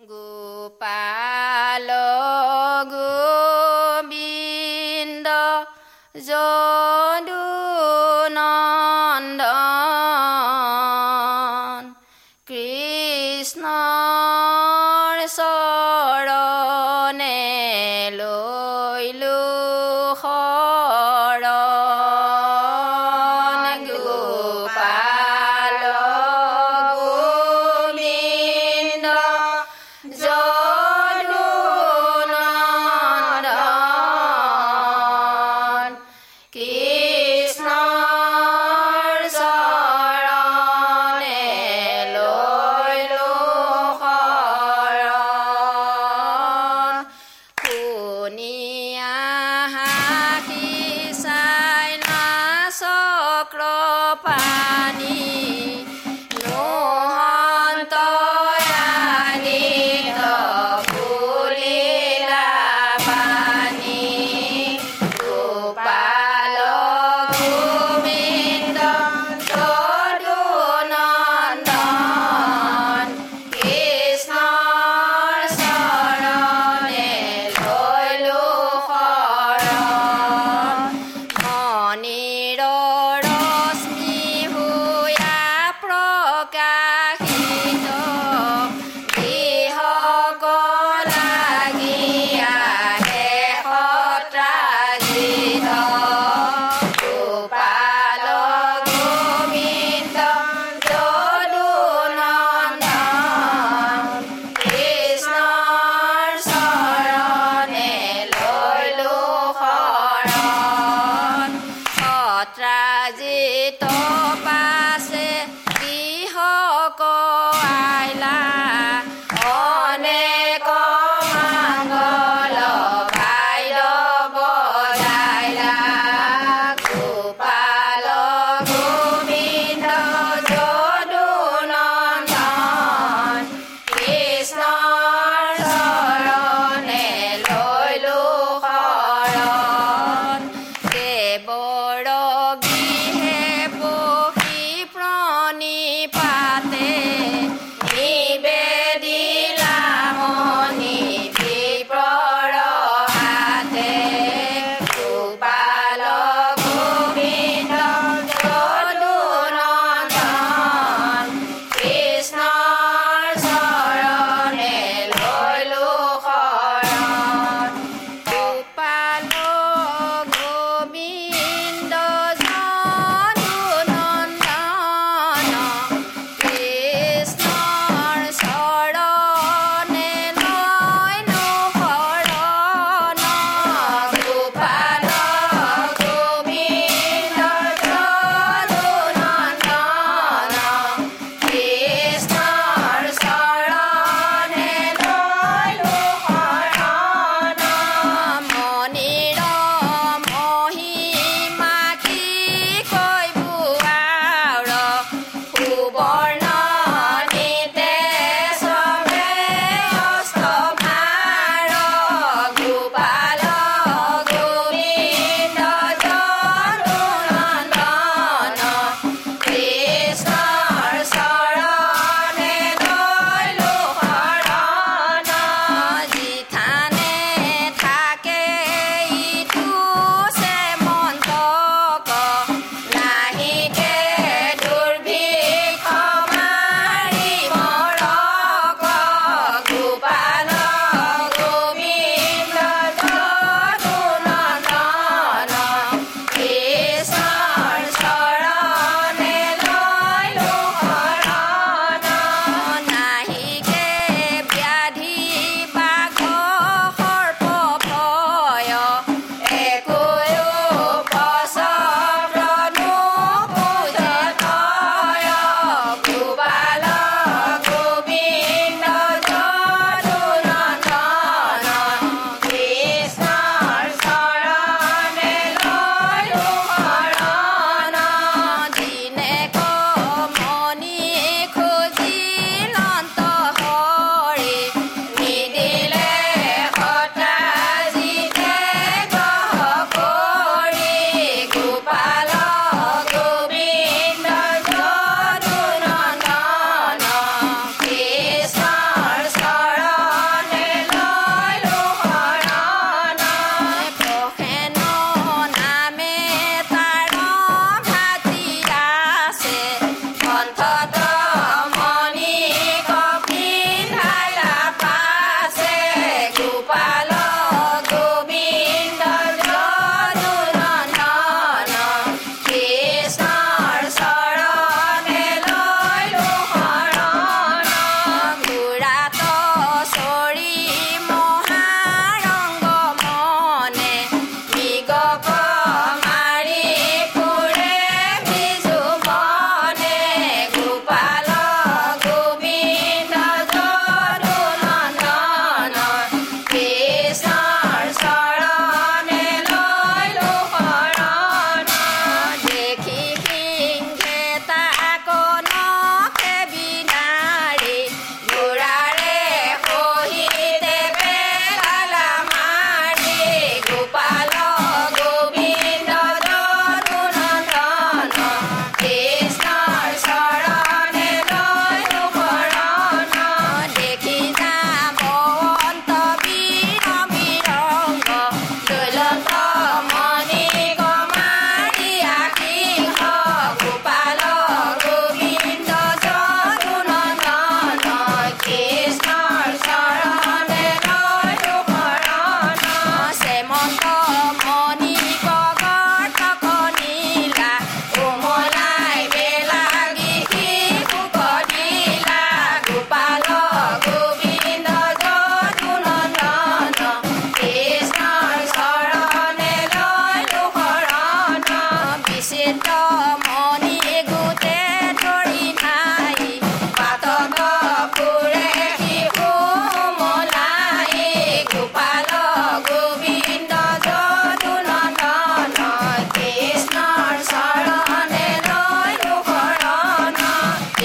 গোপাল গোবিন্দ যদু নন্দন কৃষ্ণৰ 把你。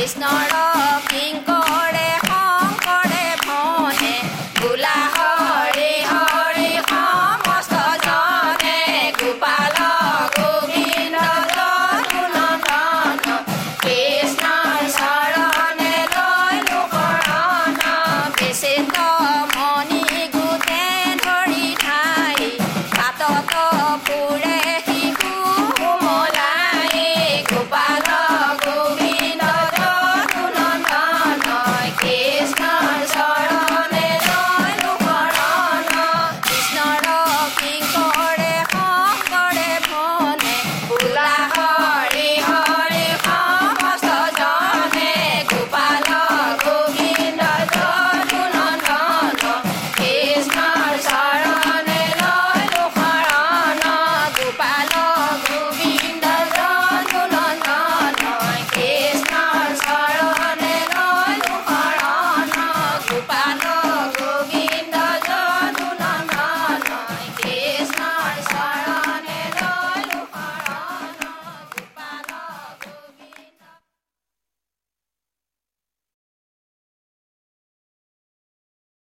It's not a king